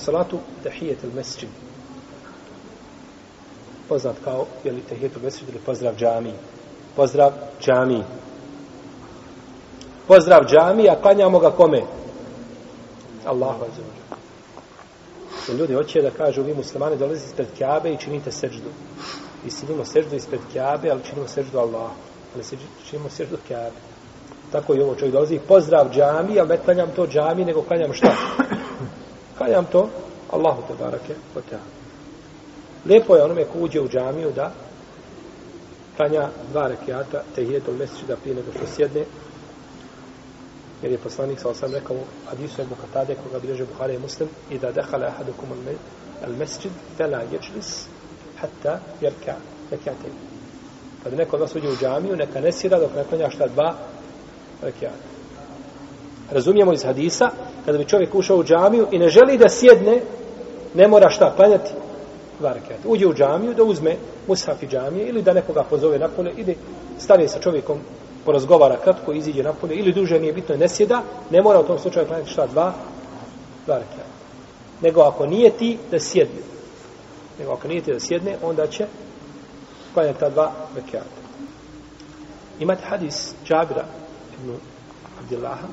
salatu tahijet il mesjid. Poznat kao, je li tahijet mesjid ili pozdrav džami. Pozdrav džami. Pozdrav džami, a klanjamo ga kome? Allahu azzawajal. Jer ljudi hoće da kažu, vi muslimani dolazite ispred Kjabe i činite seđdu. I činimo seđdu ispred Kjabe, ali činimo seđdu Allah. Ali činimo seđdu Kjabe. Tako i ovo čovjek dolazi, pozdrav džami, ali ne klanjam to džami, nego klanjam šta? Klanjam to Allahu te barake o te. Lijepo je onome ko uđe u džamiju da klanja dva rekiata, te hijetul da prije nego što sjedne, jer je poslanik sa osam rekao hadisu Ebu Katade koga bilježe Buhari i Muslim i da dehala ahadukum al mesjid fela ječlis hatta jerka rekiate. kada neko od vas uđe u džamiju, neka ne sjeda dok ne klanja šta dva rekiata. Razumijemo iz hadisa, kada bi čovjek ušao u džamiju i ne želi da sjedne, ne mora šta klanjati dva. Uđe u džamiju da uzme mushafi džamije ili da nekoga pozove napolje, ide, stane sa čovjekom porazgovara kratko, iziđe napolje ili duže nije bitno, ne sjeda, ne mora u tom slučaju klanjati šta dva, dva rekiata. Nego ako nije ti da sjedne, nego ako nije ti da sjedne, onda će klanjati ta dva rekiata. Imate hadis Džabira ibn Abdillaha,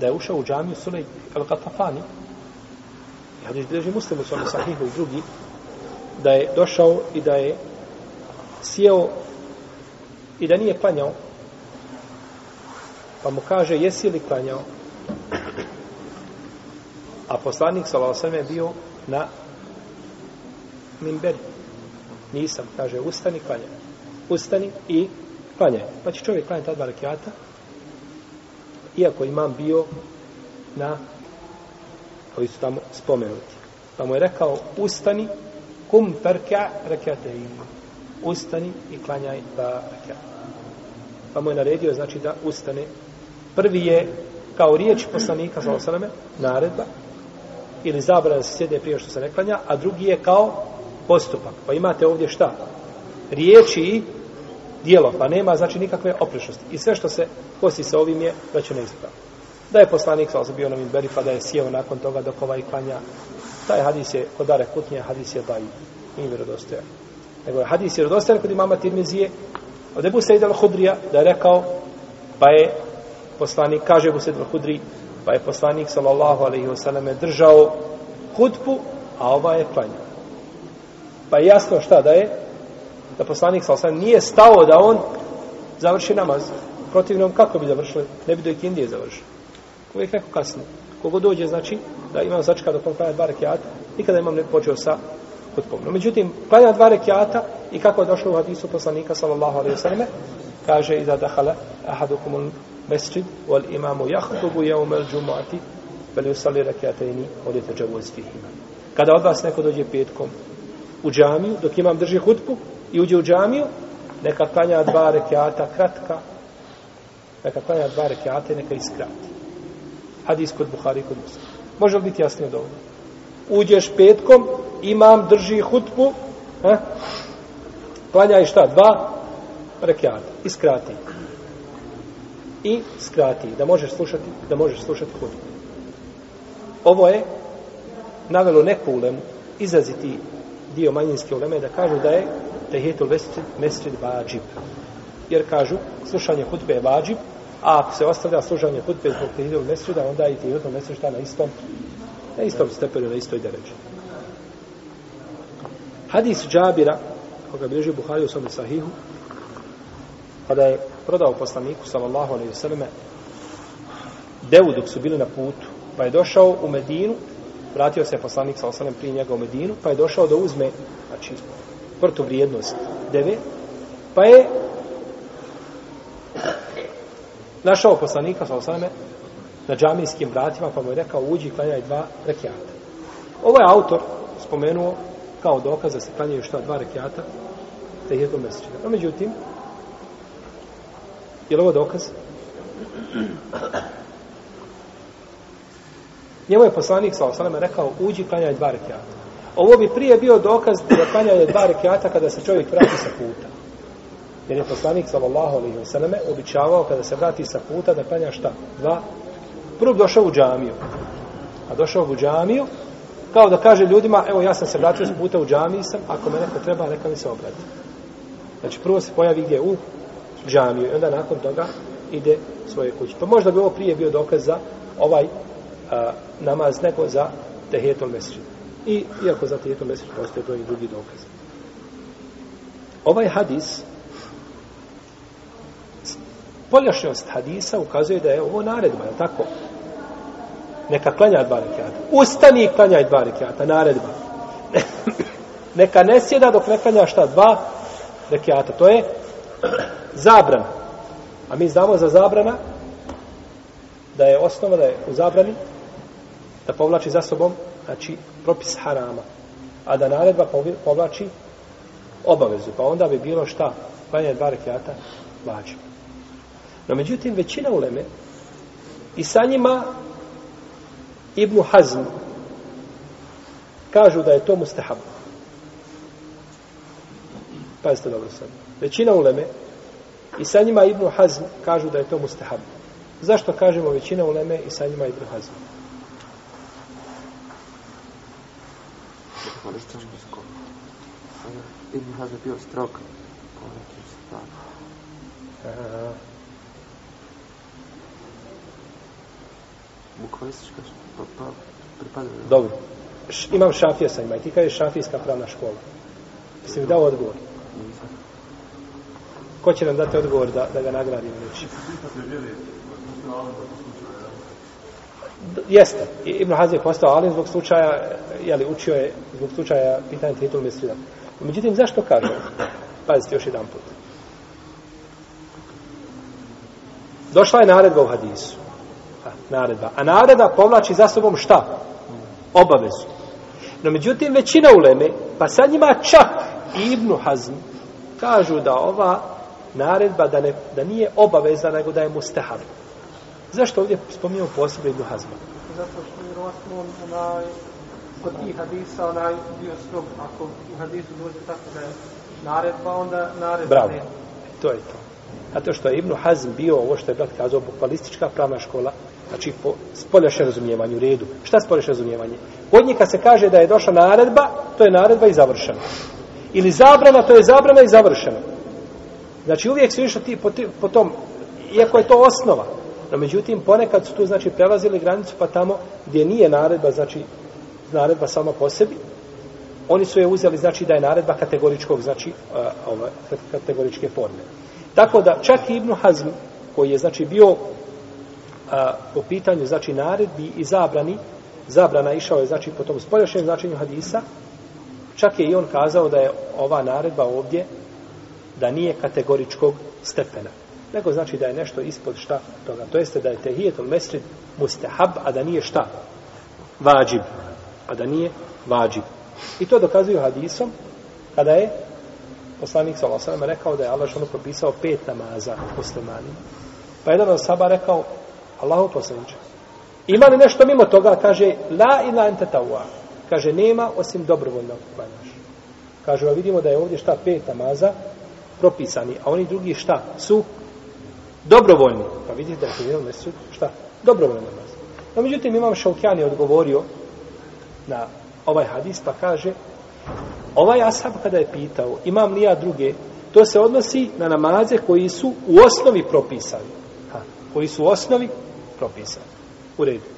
da je ušao u džamiju Sulej al-Qatafani, i hadis bilježi muslim u svome sahihu i drugi, da je došao i da je sjeo i da nije klanjao, pa mu kaže, jesi li klanjao? A poslanik s.a.v. je bio na minberi. Nisam, kaže, ustani, klanjaj. Ustani i klanjaj. Pa će čovjek klanjati ta dva rekiata, iako imam bio na koji su tamo spomenuti. Pa mu je rekao, ustani, kum perka rekate i ustani i klanjaj dva rekata. Pa mu je naredio, znači da ustane. Prvi je kao riječ poslanika, sa osaname, naredba, ili zabrana se sjede prije što se ne klanja, a drugi je kao postupak. Pa imate ovdje šta? Riječi i dijelo, pa nema znači nikakve oprešnosti. I sve što se kosi sa ovim je da će neispravno. Da je poslanik sa bio na minberi pa da je sjeo nakon toga dok ovaj klanja. Taj hadis je kod Are Kutnje, hadis je daji. Nije vjerodostojan. Nego je hadis je vjerodostojan kod imama Tirmizije od Ebu Sejid al-Hudrija da je rekao pa je poslanik, kaže Ebu Sejid al-Hudri pa je poslanik sallallahu alaihi wasallam držao hudbu, a ova je klanjao. Pa je jasno šta da je da poslanik sa nije stao da on završi namaz. Protivnom, kako bi završili? Ne bi do ikindije završili. Uvijek neko kasno. Kogo dođe, znači, da imam začka do on klanja dva rekiata, nikada imam ne počeo sa hutbom. No, međutim, klanja dva rekiata i kako je došlo u hadisu poslanika, sallallahu alaihi sallam, kaže, iza dahala ahadukumul mesjid, wal imamu jahtubu jeumel džumati veli usali rekiataini, odete džavuz fihima. Kada od vas neko dođe petkom u džamiju, dok imam drži hutbu, i uđe u džamiju, neka klanja dva rekiata kratka, neka klanja dva rekiata i neka iskrati. Hadis kod Buhari kod Musa. Može li biti jasnije od ovoga? Uđeš petkom, imam, drži hutbu, eh? klanjaj šta? Dva rekiata. Iskrati. I skrati. Da možeš slušati, da možeš slušati hutbu. Ovo je navelo neku ulemu, izraziti dio manjinske uleme da kažu da je tehijetul mesjid, mesjid vađib. Jer kažu, slušanje hutbe je vađib, a ako se ostavlja slušanje hutbe zbog tehijetul mesjida, onda i tehijetul mesjid šta na istom, na istom stepenu, na istoj deređi. Hadis Džabira, koga bilježi Buhari u svome sahihu, kada je prodao poslaniku, sallallahu alaihi vseleme, devu dok su bili na putu, pa je došao u Medinu, vratio se poslanik sa osanem prije njega u Medinu, pa je došao da uzme, znači, protuvrijednost deve, pa je našao poslanika sa osaname na džamijskim vratima, pa mu je rekao, uđi klanjaj dva rekiata. Ovo je autor spomenuo kao dokaz da se klanjaju šta dva rekiata, te jednom mesečina. No, međutim, je li ovo dokaz? Njemu je poslanik sa osaname rekao, uđi klanjaj dva rekiata. Ovo bi prije bio dokaz da klanjanje dva rekiata kada se čovjek vrati sa puta. Jer je poslanik sallallahu alaihi wa selleme običavao kada se vrati sa puta da klanja šta? Dva. Prvo došao u džamiju. A došao u džamiju Kao da kaže ljudima, evo ja sam se vratio s puta u džamiji sam, ako me neko treba, neka mi se obrati. Znači prvo se pojavi gdje u džamiju i onda nakon toga ide svoje kuće. Pa možda bi ovo prije bio dokaz za ovaj a, namaz nego za tehijetul mesrid. I iako za tehijetul mesrid postoje brojni drugi dokaz. Ovaj hadis poljašnjost hadisa ukazuje da je ovo naredba, je tako? Neka klanja dva rekiata. Ustani i klanjaj dva rekiata, naredba. Neka ne sjeda dok ne klanja šta? Dva rekiata. To je zabrana. A mi znamo za zabrana da je osnova da je u zabrani da povlači za sobom znači propis harama. A da naredba povlači obavezu. Pa onda bi bilo šta? Klanja dva rekiata vađa. No međutim, većina uleme i sa njima Ibnu Hazm kažu da je to mustahab. Pazite dobro sad. Većina uleme i sa njima Ibnu Hazm kažu da je to mustahab. Zašto kažemo većina uleme i sa njima Ibnu Hazm? Ibn Hazm bio strok. Aha. Bukvalistička pa, pa, pripada. Dobro. Š, imam šafija sa njima i ti kažeš šafijska pravna škola. Jesi mi dao odgovor? Ko će nam dati odgovor da, da ga nagradimo reći? Jeste. Ibn Hazm je postao alim zbog slučaja, jeli, učio je zbog slučaja pitanja titul mislila. Međutim, zašto kaže? Pazite još jedan put. Došla je naredba u hadisu. A, naredba. A naredba povlači za sobom šta? Obavezu. No, međutim, većina uleme, pa sad njima čak i Ibn Hazm, kažu da ova naredba da, ne, da nije obaveza, nego da je mustahab. Zašto ovdje spominjamo posebno Ibn Hazma? Zato što je vjerovatno onaj kod tih hadisa onaj bio strog ako u hadisu dođe tako da je naredba onda naredba Bravo. ne. To je to. Zato što je Ibn Hazm bio ovo što je brat kazao bukvalistička pravna škola, znači po spoljašnje razumijevanje u redu. Šta spoljašnje razumijevanje? Kod njih kad se kaže da je došla naredba, to je naredba i završena. Ili zabrana, to je zabrana i završena. Znači uvijek su išli ti po, po tom, iako je to osnova, no međutim ponekad su tu znači prelazili granicu pa tamo gdje nije naredba, znači naredba sama po sebi, oni su je uzeli znači da je naredba kategoričkog, znači uh, ove, kategoričke forme. Tako da čak i Ibn Hazm, koji je znači bio a, po pitanju znači naredbi i zabrani, zabrana išao je znači po tom spoljašnjem značenju hadisa, čak je i on kazao da je ova naredba ovdje da nije kategoričkog stepena. Nego znači da je nešto ispod šta toga. To jeste da je tehijetul mesrid mustahab, a da nije šta? Vađib. A da nije vađib. I to dokazuju hadisom kada je poslanik sa Allahom rekao da je Allah što propisao pet namaza muslimanima. Pa jedan od saba rekao Allahu poslaniče. Ima li nešto mimo toga? Kaže la ila ente tawa. Kaže nema osim dobrovoljnog klanjaš. Kaže, pa vidimo da je ovdje šta pet namaza propisani, a oni drugi šta su dobrovoljni. Pa vidite da je to mesud, šta? Dobrovoljni namaz. No, međutim, imam Šaukjani odgovorio na ovaj hadis, pa kaže, ovaj ashab kada je pitao, imam li ja druge, to se odnosi na namaze koji su u osnovi propisani. Ha, koji su u osnovi propisani. U redu.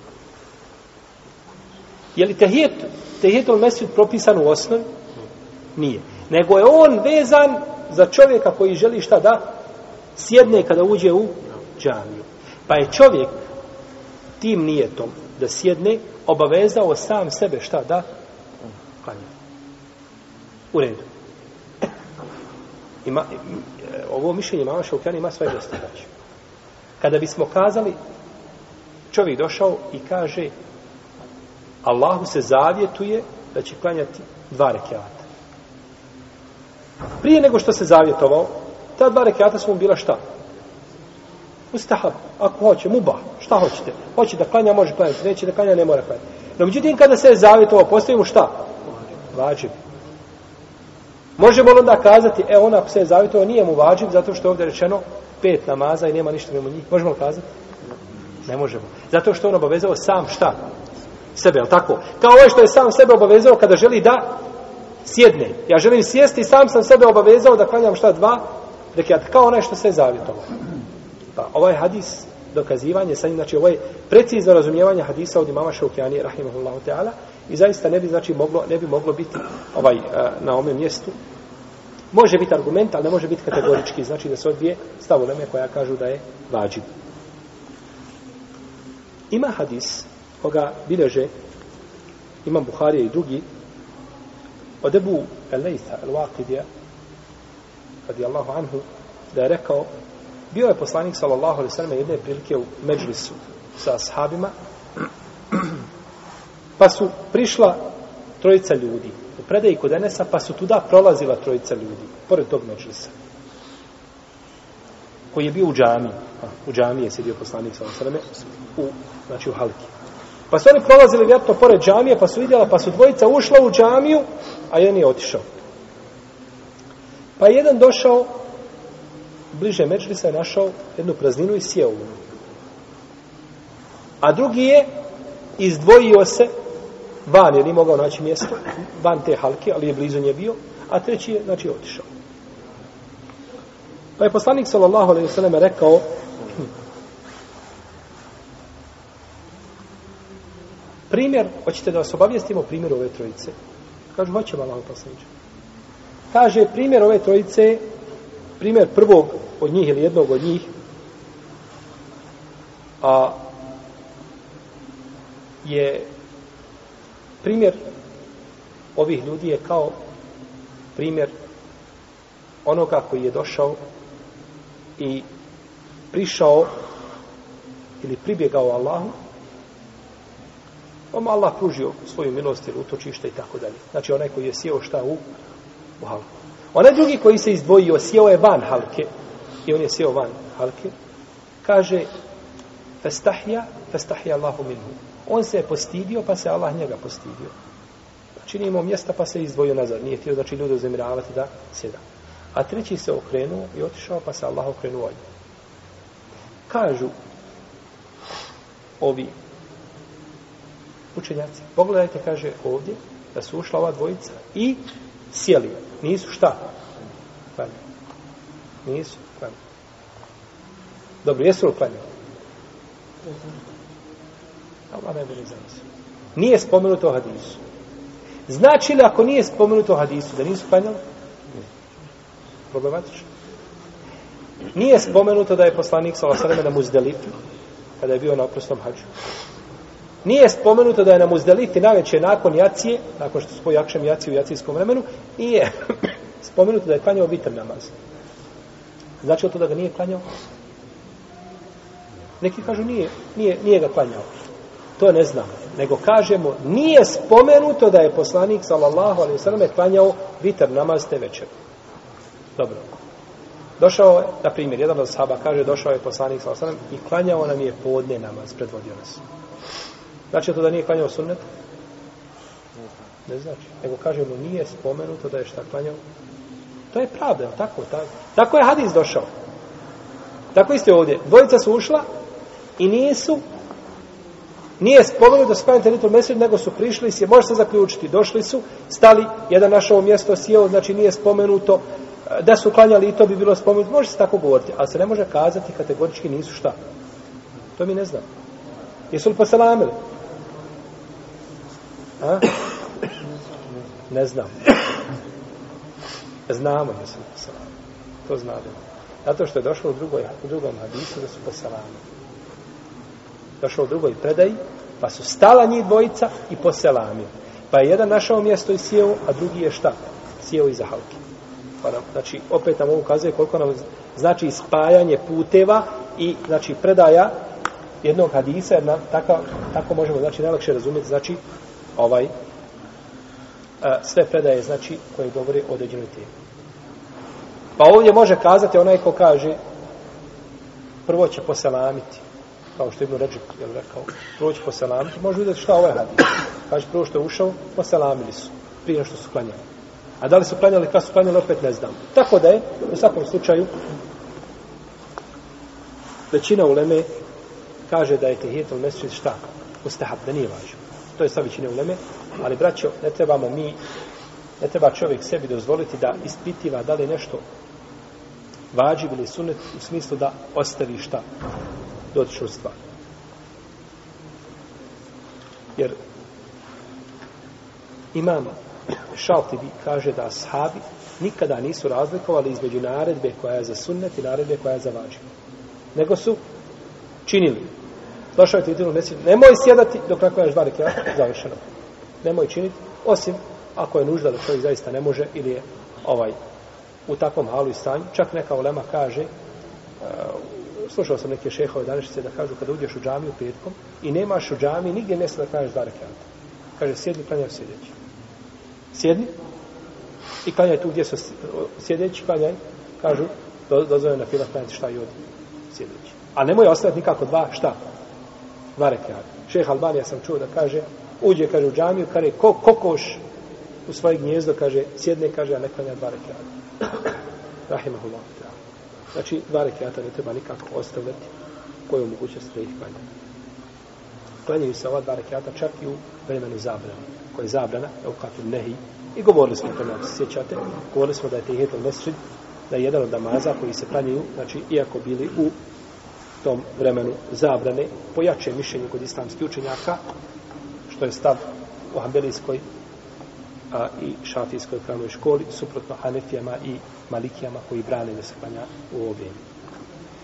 Je li tehijet, tehijetul mesud propisan u osnovi? Nije. Nego je on vezan za čovjeka koji želi šta da sjedne kada uđe u džamiju. Pa je čovjek tim nijetom da sjedne obavezao sam sebe šta da klanja. U redu. Ima, ovo mišljenje mama Šaukjana ima svoje dosta. Kada bismo kazali čovjek došao i kaže Allahu se zavjetuje da će klanjati dva rekiata. Prije nego što se zavjetovao, ta dva rekiata su mu bila šta? Mustahab. Ako hoće, muba. Šta hoćete? Hoće da klanja, može klanjati. Neće da klanja, ne mora klanjati. No, međutim, kada se je zavjetovao, postoji šta? Vađib. Možemo li onda kazati, e, ona se je nije mu vađib, zato što je ovdje rečeno pet namaza i nema ništa mimo njih. Možemo li kazati? Ne možemo. Zato što on obavezao sam šta? sebe, je tako? Kao ovo što je sam sebe obavezao kada želi da sjedne. Ja želim sjesti i sam sam sebe obavezao da klanjam šta dva rekiat, kao onaj što se zavjetovao. Pa ovaj hadis dokazivanje sa njim, znači ovo je precizno razumijevanje hadisa od imama Šaukjani, rahimahullahu ta'ala, i zaista ne bi, znači, moglo, ne bi moglo biti ovaj, na ome mjestu. Može biti argument, ali ne može biti kategorički, znači da se odvije stavoleme koja kažu da je vađib. Ima hadis koga bileže imam Buharija i drugi od Ebu Elejta, El-Waqidija, radijallahu anhu, da je rekao, bio je poslanik, sallallahu alaihi sallam, jedne prilike u Međlisu sa ashabima, pa su prišla trojica ljudi, u predaji kod Enesa, pa su tuda prolazila trojica ljudi, pored tog Međlisa, koji je bio u džami, u džami je sjedio poslanik, sallallahu alaihi sallam, u, znači u halki. Pa su oni prolazili vjerojatno pored džamije, pa su vidjela, pa su dvojica ušla u džamiju, a jedan je otišao. Pa je jedan došao, bliže Međlisa je našao jednu prazninu i sjeo u nju. A drugi je izdvojio se van, jer nije mogao naći mjesto, van te halke, ali je blizu nje bio, a treći je, znači, otišao. Pa je poslanik, sallallahu alaihi sallam, rekao, primjer, hoćete da vas obavijestimo primjer ove trojice? Kažu, hoćemo Allah poslaniče. Kaže, primjer ove trojice, primjer prvog od njih ili jednog od njih, a je primjer ovih ljudi je kao primjer onoga koji je došao i prišao ili pribjegao Allahu pa Oma Allah pružio svoju milost ili utočište i tako dalje. Znači onaj koji je sjeo šta u, u halku. Onaj drugi koji se izdvojio, sjeo je van halke i on je sjeo van halke, kaže festahja, festahja Allahu minhu. On se je postidio, pa se Allah njega postidio. Znači nije imao mjesta, pa se izdvojio nazad. Nije htio, znači, ljude uzemiravati da sjeda. A treći se okrenuo i otišao, pa se Allah okrenuo od Kažu ovi učenjaci. Pogledajte, kaže ovdje, da su ušla ova dvojica i sjeli. Nisu šta? Klanjali. Nisu klanjali. Dobro, jesu li klanjali? Allah ne bude za. Nije spomenuto hadisu. Znači li ako nije spomenuto hadisu da nisu klanjali? Problematično. Nije spomenuto da je poslanik sa osadama na muzdelitu kada je bio na oprostom hađu. Nije spomenuto da je na Muzdelifi najveće nakon jacije, nakon što spoji akšem jaciju u jacijskom vremenu, nije spomenuto da je klanjao vitr namaz. Znači to da ga nije klanjao? Neki kažu nije, nije, nije ga klanjao. To ne znamo. Nego kažemo, nije spomenuto da je poslanik, sallallahu alaihi sallam, klanjao vitr namaz te večer. Dobro. Došao je, na primjer, jedan od sahaba kaže, došao je poslanik, sallallahu alaihi sallam, i klanjao nam je podne namaz, predvodio nas. Znači to da nije klanjao sunnet? Ne znači. Nego kažemo, nije spomenuto da je šta klanjao. To je pravda, tako, tako. Tako je hadis došao. Tako isto je ovdje. Dvojica su ušla i nisu nije spomenuto da su klanjate litru mesir, nego su prišli se, može se zaključiti, došli su, stali, jedan našao mjesto, sjeo, znači nije spomenuto e, da su klanjali i to bi bilo spomenuto, može se tako govoriti, ali se ne može kazati kategorički nisu šta. To mi ne znam. Jesu li poselamili? A? Ne znam. Znamo da su poselami. To znamo. Zato što je došlo u, drugoj, u drugom hadisu da su poselami. Došlo u drugoj predaji, pa su stala njih dvojica i poselami. Pa je jedan našao mjesto i sjeo, a drugi je šta? Sjeo iza halke. Pa nam, znači, opet nam ovo ukazuje koliko nam znači spajanje puteva i znači predaja jednog hadisa, jer na, tako, tako možemo znači najlakše razumjeti, znači ovaj a, sve predaje znači koje govore o određenoj temi. Pa ovdje može kazati onaj ko kaže prvo će poselamiti kao što Ibn Ređip je rekao. Prvo će poselamiti, može vidjeti šta ovaj radi kaže prvo što je ušao poselamili su prije što su klanjali. A da li su klanjali kada su klanjali opet ne znam. Tako da je u svakom slučaju većina uleme kaže da je tehijetul mesečit šta? Ustahab, da nije važno. To je sa većine uleme, ali braćo, ne trebamo mi, ne treba čovjek sebi dozvoliti da ispitiva da li je nešto vađiv ili sunet u smislu da ostavi šta dotičnu stvar. Jer imam Šaltibi kaže da ashabi nikada nisu razlikovali između naredbe koja je za sunnet i naredbe koja je za vađiv. Nego su činili. Došao je ti vidjelo nemoj sjedati dok ne klanjaš dva rekiata, završeno. Nemoj činiti, osim ako je nužda da čovjek zaista ne može ili je ovaj u takvom halu i stanju. Čak neka ulema kaže, uh, slušao sam neke šehove današnjice da kažu kada uđeš u džamiju petkom i nemaš u džamiji nigdje mjesta da klanjaš dva rekiata. Kaže, sjedni, klanjaj sjedeći. Sjedni i klanjaj tu gdje su sjedeći, klanjaj, kažu, do, na fila klanjati šta i od sjedeći. A nemoj ostaviti nikako dva, šta? Dva rekiata. Šeha Albanija sam čuo da kaže, uđe, kaže, u džamiju, kaže, ko, kokoš u svoje gnjezdo, kaže, sjedne, kaže, a ne klanja dva rekiata. Rahimahullah. Znači, dva rekiata ne treba nikako ostavljati koju je mogućnost da ih klanja. Klanjaju se ova dva rekiata čak i u vremenu zabrana, koja je zabrana, u katu nehi. I govorili smo o tome, ako se sjećate, govorili smo da je tehijetel mesčid, da je jedan od namaza koji se klanjaju, znači, iako bili u tom vremenu zabrane, pojače mišljenje kod islamskih učenjaka, što je stav u Hanbelijskoj a, i šafijskoj pravnoj školi, suprotno Hanefijama i Malikijama koji brane da se klanja u ovo vrijeme.